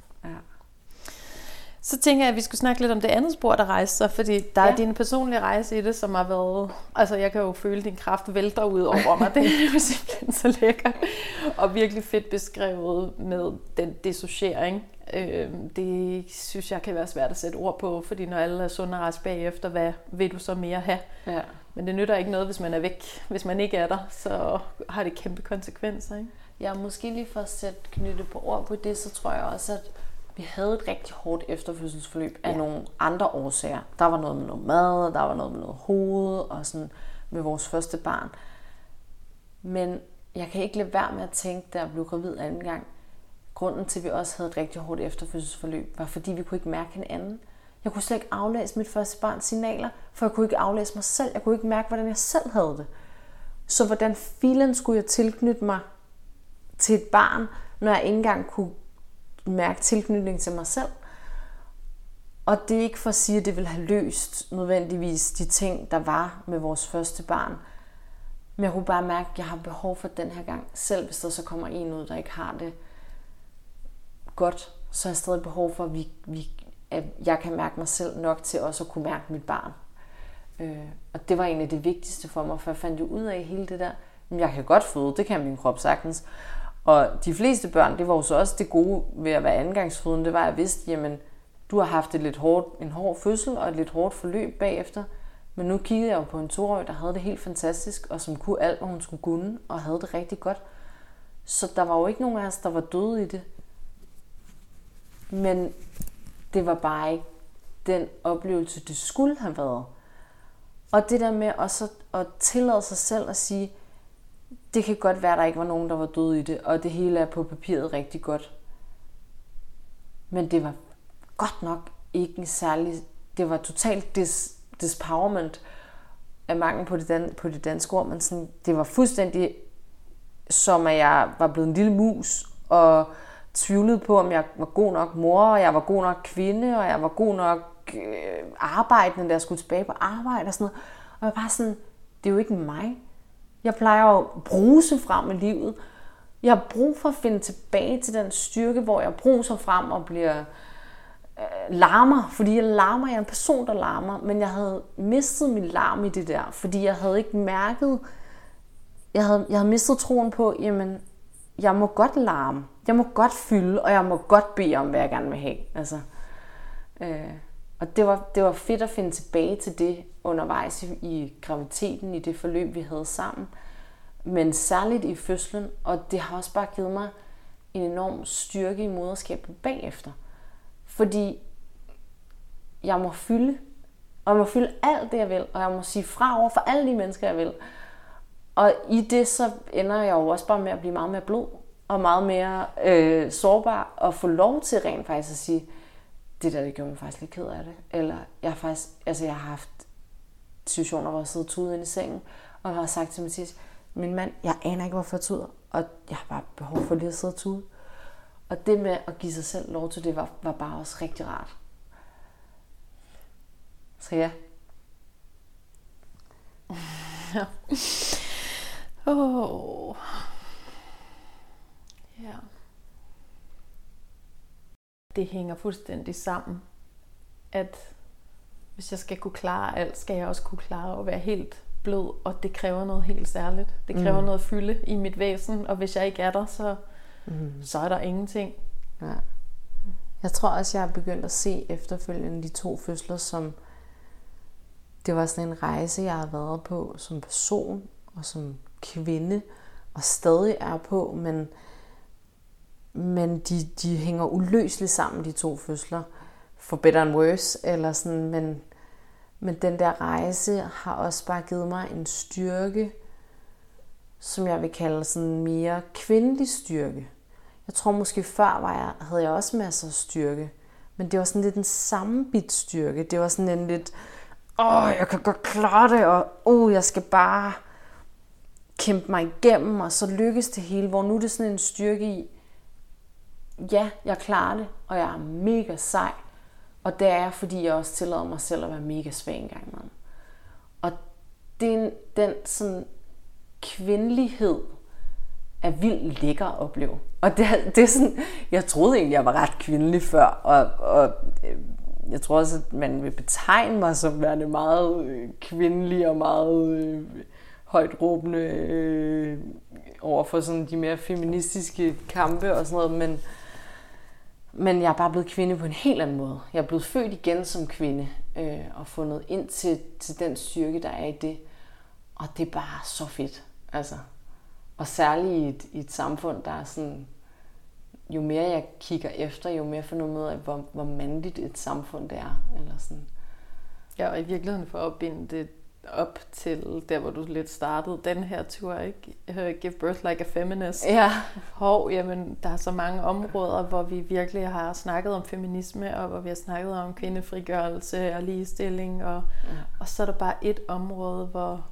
Så tænker jeg, at vi skulle snakke lidt om det andet spor, der rejser sig, fordi der ja. er din personlige rejse i det, som har været... Altså, jeg kan jo føle, din kraft vælter ud over mig. Det er jo simpelthen så lækkert. Og virkelig fedt beskrevet med den dissociering. Øh, det synes jeg kan være svært at sætte ord på, fordi når alle er sunde og bagefter, hvad vil du så mere have? Ja. Men det nytter ikke noget, hvis man er væk. Hvis man ikke er der, så har det kæmpe konsekvenser. Ikke? Ja, måske lige for at sætte knytte på ord på det, så tror jeg også, at vi havde et rigtig hårdt efterfødselsforløb af ja. nogle andre årsager. Der var noget med noget mad, der var noget med noget hoved og sådan med vores første barn. Men jeg kan ikke lade være med at tænke, da jeg blev gravid anden gang, grunden til, at vi også havde et rigtig hårdt efterfødselsforløb, var fordi vi kunne ikke mærke hinanden. Jeg kunne slet ikke aflæse mit første barns signaler, for jeg kunne ikke aflæse mig selv. Jeg kunne ikke mærke, hvordan jeg selv havde det. Så hvordan filen skulle jeg tilknytte mig til et barn, når jeg ikke engang kunne mærke tilknytning til mig selv. Og det er ikke for at sige, at det vil have løst nødvendigvis de ting, der var med vores første barn. Men jeg kunne bare mærke, at jeg har behov for den her gang. Selv hvis der så kommer en ud, der ikke har det godt, så har jeg stadig behov for, at, vi, vi, at jeg kan mærke mig selv nok til også at kunne mærke mit barn. Øh, og det var egentlig det vigtigste for mig, for jeg fandt jo ud af hele det der, at jeg kan godt føde, det kan min krop sagtens. Og de fleste børn, det var jo så også det gode ved at være andengangsfødende, det var, at jeg vidste, jamen, du har haft et lidt hårdt, en hård fødsel og et lidt hårdt forløb bagefter. Men nu kiggede jeg jo på en toårig, der havde det helt fantastisk, og som kunne alt, hvad hun skulle kunne, og havde det rigtig godt. Så der var jo ikke nogen af os, der var døde i det. Men det var bare ikke den oplevelse, det skulle have været. Og det der med også at tillade sig selv at sige, det kan godt være, at der ikke var nogen, der var døde i det, og det hele er på papiret rigtig godt. Men det var godt nok ikke en særlig... Det var totalt dis, dispowerment af mangel på det, dan, på det danske ord, men sådan, det var fuldstændig som at jeg var blevet en lille mus, og tvivlede på, om jeg var god nok mor, og jeg var god nok kvinde, og jeg var god nok øh, arbejdende, da jeg skulle tilbage på arbejde og sådan noget. Og jeg var bare sådan, det er jo ikke mig. Jeg plejer at bruse frem i livet. Jeg har brug for at finde tilbage til den styrke, hvor jeg bruser frem og bliver øh, larmer, fordi jeg larmer, jeg er en person, der larmer, men jeg havde mistet min larm i det der, fordi jeg havde ikke mærket, jeg havde, jeg havde mistet troen på, jamen, jeg må godt larme, jeg må godt fylde, og jeg må godt bede om, hvad jeg gerne vil have. Altså, øh, og det var, det var fedt at finde tilbage til det undervejs i, i graviditeten, i det forløb, vi havde sammen. Men særligt i fødslen, og det har også bare givet mig en enorm styrke i moderskabet bagefter. Fordi jeg må fylde, og jeg må fylde alt det, jeg vil, og jeg må sige fra over for alle de mennesker, jeg vil. Og i det, så ender jeg jo også bare med at blive meget mere blod, og meget mere øh, sårbar, og få lov til rent faktisk at sige, det der, det gjorde mig faktisk lidt ked af det. Eller jeg har faktisk, altså jeg har haft situationer, hvor jeg sidder tudet inde i sengen, og har sagt til Mathias, min mand, jeg aner ikke, hvorfor jeg tuder, og jeg har bare behov for lige at sidde og tude. Og det med at give sig selv lov til det, var, var bare også rigtig rart. Så ja. Ja. Oh. Ja. Det hænger fuldstændig sammen, at hvis jeg skal kunne klare alt, skal jeg også kunne klare at være helt blød, og det kræver noget helt særligt. Det kræver mm. noget fylde i mit væsen, og hvis jeg ikke er der, så, mm. så er der ingenting. Ja. Jeg tror også, jeg har begyndt at se efterfølgende de to fødsler som det var sådan en rejse, jeg har været på som person og som kvinde, og stadig er på, men, men de, de hænger uløseligt sammen, de to fødsler, for better and worse, eller sådan, men, men den der rejse har også bare givet mig en styrke, som jeg vil kalde sådan mere kvindelig styrke. Jeg tror måske før var jeg, havde jeg også masser af styrke, Men det var sådan lidt den samme bit styrke. Det var sådan en lidt, åh, jeg kan godt klare det, og åh, jeg skal bare kæmpe mig igennem, og så lykkes det hele. Hvor nu er det sådan en styrke i, ja, jeg klarer det, og jeg er mega sej. Og det er fordi jeg også tillader mig selv at være mega svag en gang imellem. Og det, den sådan kvindelighed er vildt lækker at opleve. Og det, det er sådan, jeg troede egentlig, jeg var ret kvindelig før, og, og øh, jeg tror også, at man vil betegne mig som værende meget øh, kvindelig og meget øh, højt råbende øh, over for sådan de mere feministiske kampe og sådan noget, men, men jeg er bare blevet kvinde på en helt anden måde. Jeg er blevet født igen som kvinde øh, og fundet ind til, til den styrke, der er i det. Og det er bare så fedt. Altså. Og særligt i et, i et samfund, der er sådan, jo mere jeg kigger efter, jo mere finder jeg ud af, hvor, hvor mandligt et samfund det er. Eller sådan. Ja, og i virkeligheden for at opbinde det op til der, hvor du lidt startede den her tur, ikke? Give birth like a feminist. Ja. Hov, jamen, der er så mange områder, hvor vi virkelig har snakket om feminisme, og hvor vi har snakket om kvindefrigørelse og ligestilling, og, ja. og så er der bare et område, hvor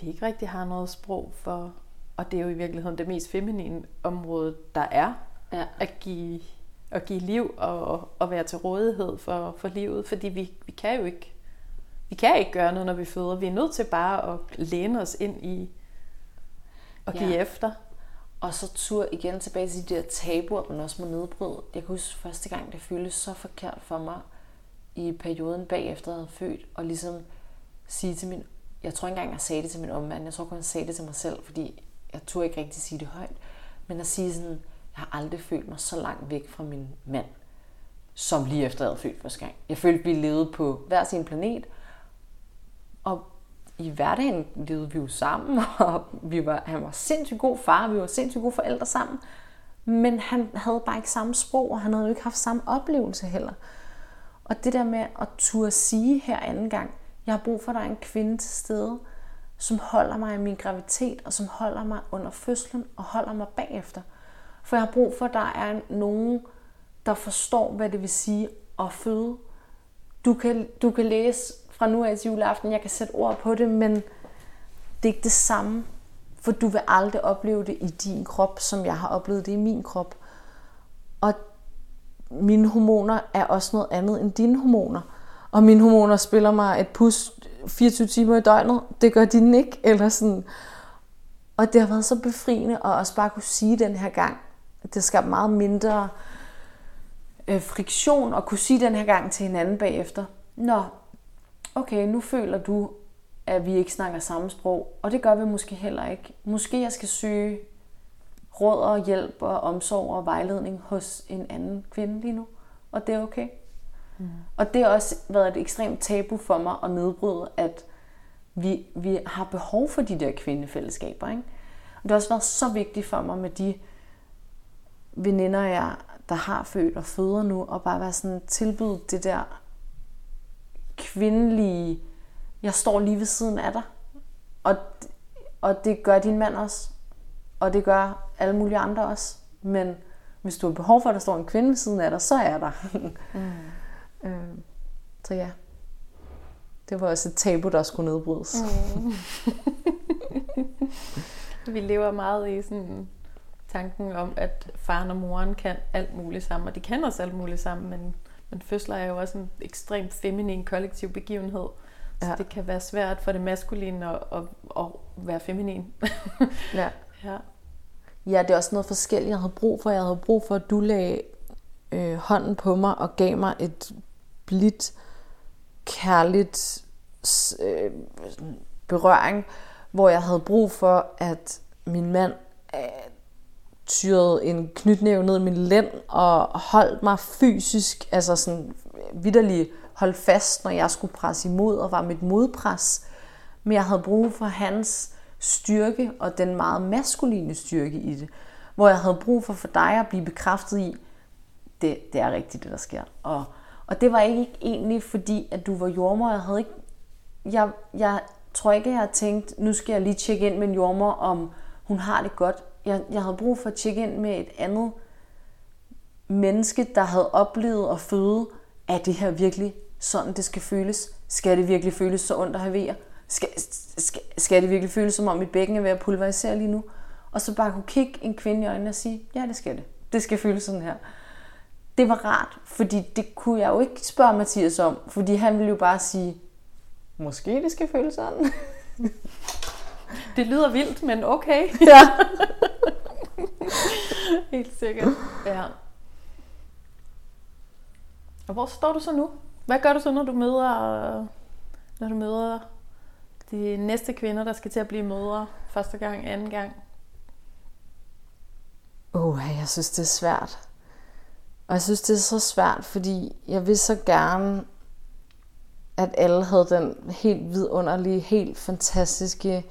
vi ikke rigtig har noget sprog for, og det er jo i virkeligheden det mest feminine område, der er, ja. at give at give liv og, og være til rådighed for, for livet, fordi vi, vi kan jo ikke vi kan ikke gøre noget, når vi føder. Vi er nødt til bare at læne os ind i og give ja. efter. Og så tur igen tilbage til de der tabuer, man også må nedbryde. Jeg kan huske første gang, det føltes så forkert for mig i perioden bagefter, jeg havde født, og ligesom sige til min... Jeg tror ikke engang, jeg sagde det til min omverden. Jeg tror kun, jeg sagde det til mig selv, fordi jeg turde ikke rigtig sige det højt. Men at sige sådan, jeg har aldrig følt mig så langt væk fra min mand, som lige efter jeg havde født første gang. Jeg følte, vi levede på hver sin planet, og i hverdagen levede vi jo sammen, og vi var, han var sindssygt god far, vi var sindssygt gode forældre sammen. Men han havde bare ikke samme sprog, og han havde jo ikke haft samme oplevelse heller. Og det der med at turde sige her anden gang, jeg har brug for, at der er en kvinde til stede, som holder mig i min graviditet, og som holder mig under fødslen, og holder mig bagefter. For jeg har brug for, at der er nogen, der forstår, hvad det vil sige at føde. Du kan, du kan læse fra nu af til juleaften. Jeg kan sætte ord på det, men det er ikke det samme. For du vil aldrig opleve det i din krop, som jeg har oplevet det i min krop. Og mine hormoner er også noget andet end dine hormoner. Og mine hormoner spiller mig et pus 24 timer i døgnet. Det gør dine ikke. Eller sådan. Og det har været så befriende at også bare kunne sige den her gang. Det skabt meget mindre øh, friktion at kunne sige den her gang til hinanden bagefter. Nå, okay, nu føler du, at vi ikke snakker samme sprog, og det gør vi måske heller ikke. Måske jeg skal søge råd og hjælp og omsorg og vejledning hos en anden kvinde lige nu, og det er okay. Mm. Og det har også været et ekstremt tabu for mig at nedbryde, at vi, vi har behov for de der kvindefællesskaber. Ikke? Og det har også været så vigtigt for mig med de veninder, jeg, der har født og føder nu, og bare være sådan tilbyde det der kvindelige, jeg står lige ved siden af dig. Og, og det gør din mand også. Og det gør alle mulige andre også. Men hvis du har behov for, at der står en kvinde ved siden af dig, så er der. mm. øh, så ja. Det var også et tabu, der skulle nedbrydes. Mm. Vi lever meget i sådan tanken om, at faren og moren kan alt muligt sammen, og de kan også alt muligt sammen, men men fødsler er jo også en ekstremt feminin kollektiv begivenhed. Så ja. det kan være svært for det maskuline at, at, at være feminin. ja. ja. Ja, det er også noget forskelligt, jeg havde brug for. Jeg havde brug for, at du lagde øh, hånden på mig og gav mig et blidt, kærligt øh, berøring, hvor jeg havde brug for, at min mand øh, tyrede en knytnæve ned i min lænd og holdt mig fysisk, altså sådan vidderligt holdt fast, når jeg skulle presse imod, og var mit modpres. Men jeg havde brug for hans styrke og den meget maskuline styrke i det. Hvor jeg havde brug for for dig at blive bekræftet i, det, det er rigtigt, det der sker. Og, og det var ikke egentlig fordi, at du var jordmor. Jeg havde ikke, jeg, jeg tror ikke, jeg har tænkt, nu skal jeg lige tjekke ind med en jordmor, om hun har det godt jeg, jeg havde brug for at tjekke ind med et andet menneske, der havde oplevet at føde, er det her virkelig sådan, det skal føles? Skal det virkelig føles så ondt at have vejer? Skal, skal, skal det virkelig føles som om mit bækken er ved at pulverisere lige nu? Og så bare kunne kigge en kvinde i øjnene og sige, ja, det skal det. Det skal føles sådan her. Det var rart, fordi det kunne jeg jo ikke spørge Mathias om, fordi han ville jo bare sige, måske det skal føles sådan. Det lyder vildt, men okay. ja. Helt sikkert. Ja. Og hvor står du så nu? Hvad gør du så, når du møder, når du møder de næste kvinder, der skal til at blive mødre første gang, anden gang? Uh, jeg synes, det er svært. Og jeg synes, det er så svært, fordi jeg vil så gerne, at alle havde den helt vidunderlige, helt fantastiske,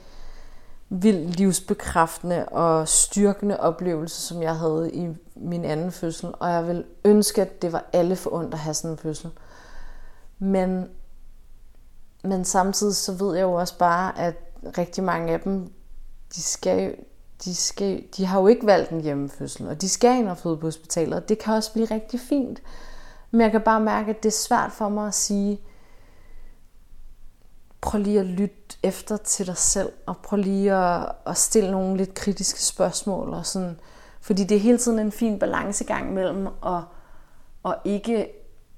vildt livsbekræftende og styrkende oplevelse, som jeg havde i min anden fødsel. Og jeg vil ønske, at det var alle for ondt at have sådan en fødsel. Men, men samtidig så ved jeg jo også bare, at rigtig mange af dem, de skal, de, skal, de har jo ikke valgt en hjemmefødsel, og de skal ind og føde på hospitalet, og det kan også blive rigtig fint. Men jeg kan bare mærke, at det er svært for mig at sige, prøv lige at lytte efter til dig selv, og prøv lige at, at stille nogle lidt kritiske spørgsmål. Og sådan, fordi det er hele tiden en fin balancegang mellem at, at ikke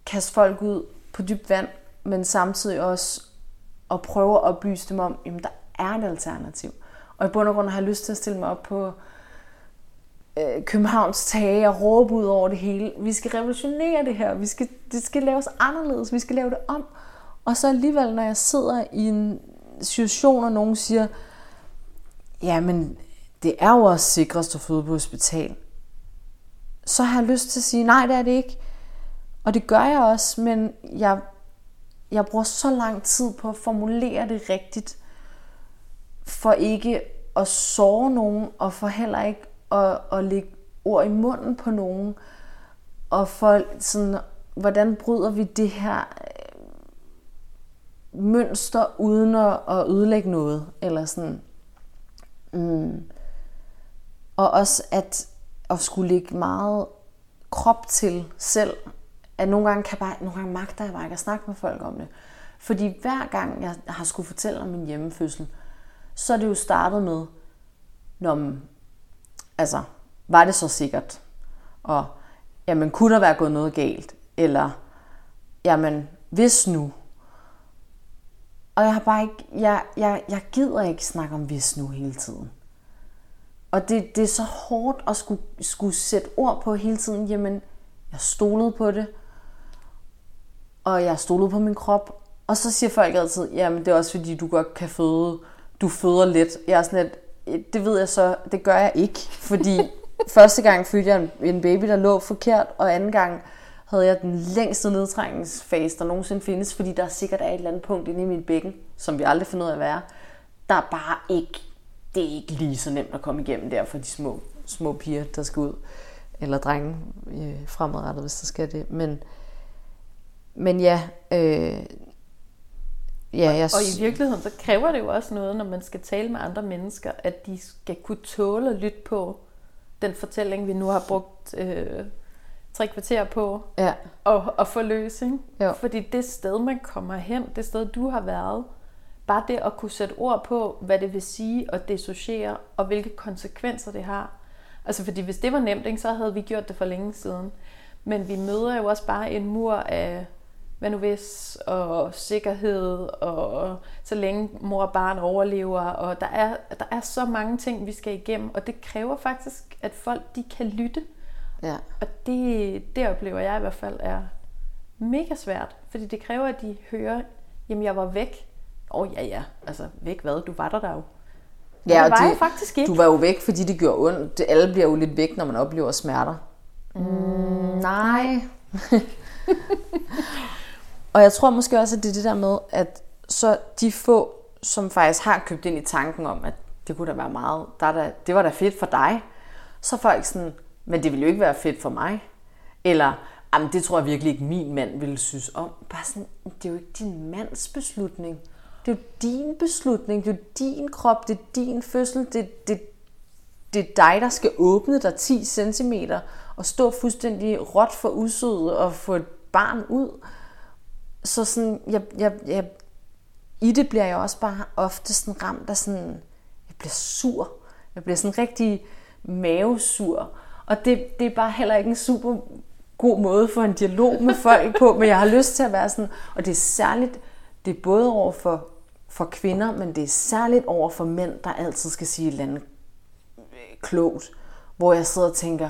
kaste folk ud på dybt vand, men samtidig også at prøve at oplyse dem om, at der er et alternativ. Og i bund og grund har jeg lyst til at stille mig op på øh, Københavns tage og råbe ud over det hele. Vi skal revolutionere det her. Vi skal, det skal laves anderledes. Vi skal lave det om. Og så alligevel, når jeg sidder i en situation, og nogen siger, jamen, det er jo også sikrest at føde på hospital, så har jeg lyst til at sige, nej, det er det ikke. Og det gør jeg også, men jeg, jeg bruger så lang tid på at formulere det rigtigt, for ikke at såre nogen, og for heller ikke at, at lægge ord i munden på nogen, og for sådan, hvordan bryder vi det her mønster uden at, at ødelægge noget. Eller sådan. Mm. Og også at, at skulle lægge meget krop til selv. At nogle gange, kan bare, nogle gange magter jeg bare ikke at snakke med folk om det. Fordi hver gang jeg har skulle fortælle om min hjemmefødsel, så er det jo startet med, når, altså, var det så sikkert? Og, jamen, kunne der være gået noget galt? Eller, jamen, hvis nu? Og jeg har bare ikke, jeg, jeg, jeg gider ikke snakke om hvis nu hele tiden. Og det, det er så hårdt at skulle, skulle sætte ord på hele tiden. Jamen, jeg stolede på det. Og jeg stolede på min krop. Og så siger folk altid, jamen det er også fordi, du godt kan føde. Du føder lidt. Jeg er sådan lidt, det ved jeg så, det gør jeg ikke. Fordi første gang fødte jeg en, en baby, der lå forkert. Og anden gang, havde jeg den længste nedtrængningsfase, der nogensinde findes, fordi der sikkert er et eller andet punkt inde i mit bækken, som vi aldrig finder ud af at være, der er bare ikke, det er ikke lige så nemt at komme igennem der for de små, små piger, der skal ud. Eller drenge øh, fremadrettet, hvis der skal det. Men, men ja, øh, Ja, jeg... Og i virkeligheden, så kræver det jo også noget, når man skal tale med andre mennesker, at de skal kunne tåle at lytte på den fortælling, vi nu har brugt øh, tre kvarter på ja. at, at få løsning. Jo. Fordi det sted, man kommer hen, det sted, du har været, bare det at kunne sætte ord på, hvad det vil sige at dissociere, og hvilke konsekvenser det har. Altså fordi hvis det var nemt, ikke, så havde vi gjort det for længe siden. Men vi møder jo også bare en mur af hvad nu hvis, og sikkerhed, og så længe mor og barn overlever, og der er, der er så mange ting, vi skal igennem, og det kræver faktisk, at folk de kan lytte. Ja. Og det, det oplever jeg i hvert fald er mega svært, fordi det kræver, at de hører, jamen jeg var væk. Åh oh, ja ja, altså væk hvad? Du var der der jo. Ja, det var de, jeg faktisk ikke. Du var jo væk, fordi det gjorde ondt. Det, alle bliver jo lidt væk, når man oplever smerter. Mm, nej. og jeg tror måske også, at det er det der med, at så de få, som faktisk har købt ind i tanken om, at det kunne da være meget, der der, det var da fedt for dig, så folk sådan, men det ville jo ikke være fedt for mig. Eller, jamen det tror jeg virkelig ikke, min mand ville synes om. Bare sådan, det er jo ikke din mands beslutning. Det er jo din beslutning, det er jo din krop, det er din fødsel, det, det, det er dig, der skal åbne dig 10 cm og stå fuldstændig råt for usødet og få et barn ud. Så sådan, jeg, jeg, jeg, i det bliver jeg også bare ofte sådan ramt af sådan, jeg bliver sur. Jeg bliver sådan rigtig mavesur. Og det, det er bare heller ikke en super god måde for en dialog med folk på, men jeg har lyst til at være sådan, og det er særligt, det er både over for, for kvinder, men det er særligt over for mænd, der altid skal sige et eller andet øh, klogt, hvor jeg sidder og tænker,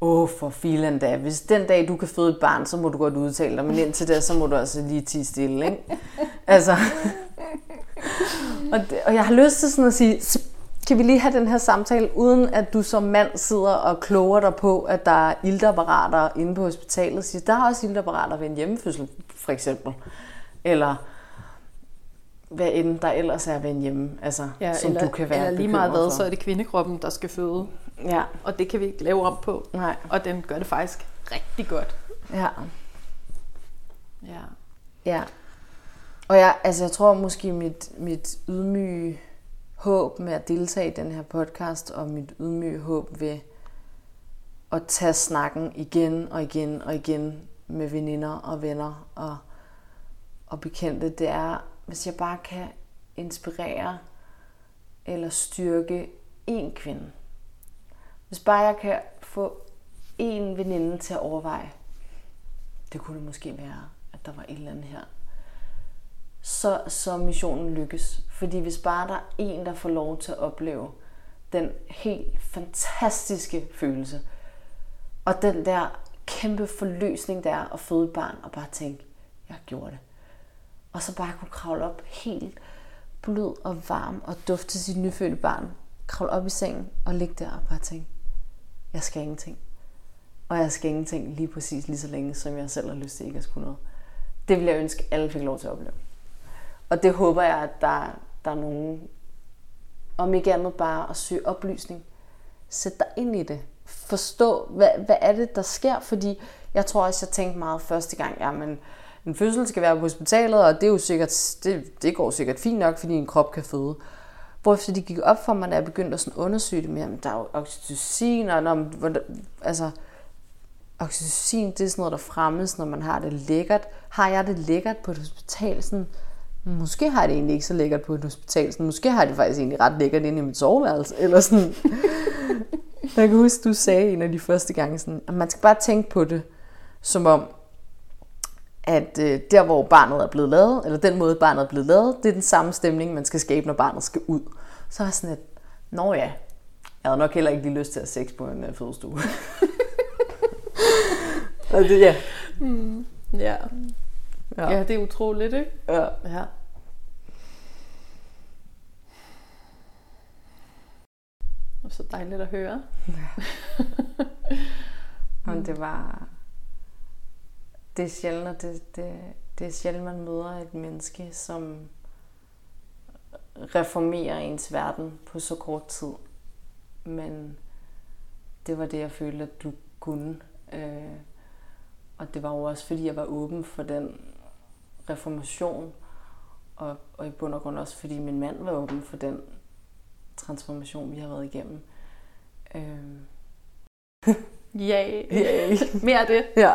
åh oh, for filan da, hvis den dag du kan føde et barn, så må du godt udtale dig, men indtil det, så må du altså lige tige stille, ikke? Altså, og, det, og jeg har lyst til sådan at sige, kan vi lige have den her samtale, uden at du som mand sidder og kloger dig på, at der er iltapparater inde på hospitalet. Siger, der er også iltapparater ved en hjemmefødsel, for eksempel. Eller hvad end der ellers er ved en hjemme, altså, ja, som eller, du kan være Eller lige meget hvad, så er det kvindekroppen, der skal føde. Ja. Og det kan vi ikke lave om på. Nej. Og den gør det faktisk rigtig godt. Ja. Ja. Ja. Og jeg, altså, jeg tror måske mit, mit ydmyge håb med at deltage i den her podcast, og mit ydmyge håb ved at tage snakken igen og igen og igen med veninder og venner og, og bekendte, det er, hvis jeg bare kan inspirere eller styrke en kvinde. Hvis bare jeg kan få en veninde til at overveje, det kunne det måske være, at der var et eller andet her, så, så missionen lykkes. Fordi hvis bare der er en, der får lov til at opleve den helt fantastiske følelse, og den der kæmpe forløsning, der er at føde et barn, og bare tænke, jeg gjorde det. Og så bare kunne kravle op helt blød og varm og dufte sit nyfødte barn. Kravle op i sengen og ligge der og bare tænke, jeg skal ingenting. Og jeg skal ingenting lige præcis lige så længe, som jeg selv har lyst til ikke at skulle noget. Det vil jeg ønske, at alle fik lov til at opleve. Og det håber jeg, at der, der er nogen, om ikke andet bare at søge oplysning. Sæt dig ind i det. Forstå, hvad, hvad er det, der sker? Fordi jeg tror også, jeg tænkte meget første gang, jamen, en fødsel skal være på hospitalet, og det, er jo sikkert, det, det går sikkert fint nok, fordi en krop kan føde. Hvorfor det gik op for mig, da jeg begyndte at sådan undersøge det mere, men der er jo oxytocin, og når, altså, oxytocin, det er sådan noget, der fremmes, når man har det lækkert. Har jeg det lækkert på et hospital? Sådan, måske har det egentlig ikke så lækkert på et hospital. Sådan, måske har det faktisk egentlig ret lækkert inde i mit soveværelse. Eller sådan. jeg kan huske, du sagde en af de første gange, sådan, at man skal bare tænke på det, som om, at øh, der hvor barnet er blevet lavet, eller den måde barnet er blevet lavet, det er den samme stemning, man skal skabe, når barnet skal ud. Så er jeg sådan et, nå ja, jeg havde nok heller ikke lige lyst til at have sex på en uh, fødestue. og det, ja. Mm, ja. Ja. Ja, det er utroligt, ikke? Ja. Ja. Og så dejligt at høre. Ja. Og det var... Det er sjældent, det, det, det er sjældent, man møder et menneske, som reformerer ens verden på så kort tid. Men det var det, jeg følte, at du kunne. Øh, og det var jo også, fordi jeg var åben for den reformation, og, og i bund og grund også, fordi min mand var åben for den transformation, vi har været igennem. Øh. Yay. Yay. Mere af det. Ja.